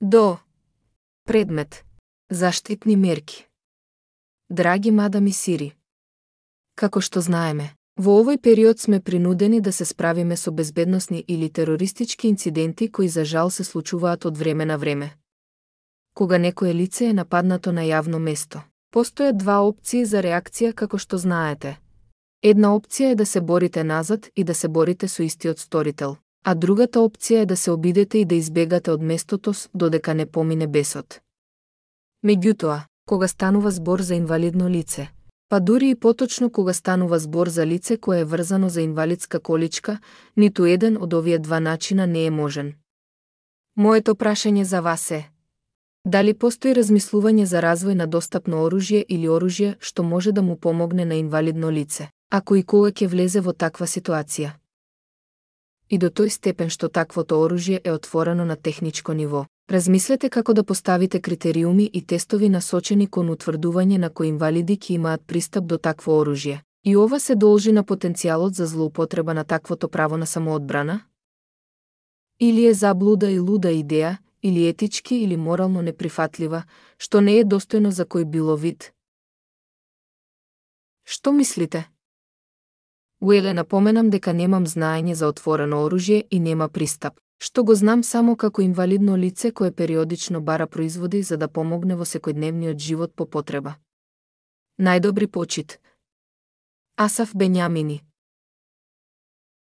До. Предмет. Заштитни мерки. Драги мадам и сири. Како што знаеме, во овој период сме принудени да се справиме со безбедносни или терористички инциденти кои за жал се случуваат од време на време. Кога некое лице е нападнато на јавно место, постојат два опции за реакција како што знаете. Една опција е да се борите назад и да се борите со истиот сторител, а другата опција е да се обидете и да избегате од местото додека не помине бесот. Меѓутоа, кога станува збор за инвалидно лице, па дури и поточно кога станува збор за лице кое е врзано за инвалидска количка, ниту еден од овие два начина не е можен. Моето прашање за вас е: Дали постои размислување за развој на достапно оружје или оружје што може да му помогне на инвалидно лице, ако и кога ќе влезе во таква ситуација? И до тој степен што таквото оружје е отворено на техничко ниво, Размислете како да поставите критериуми и тестови насочени кон утврдување на кои инвалиди ќе имаат пристап до такво оружје. И ова се должи на потенцијалот за злоупотреба на таквото право на самоодбрана? Или е заблуда и луда идеја, или етички или морално неприфатлива, што не е достојно за кој било вид? Што мислите? Уеле напоменам дека немам знаење за отворено оружје и нема пристап што го знам само како инвалидно лице кое периодично бара производи за да помогне во секојдневниот живот по потреба. Најдобри почит. Асаф Бенјамини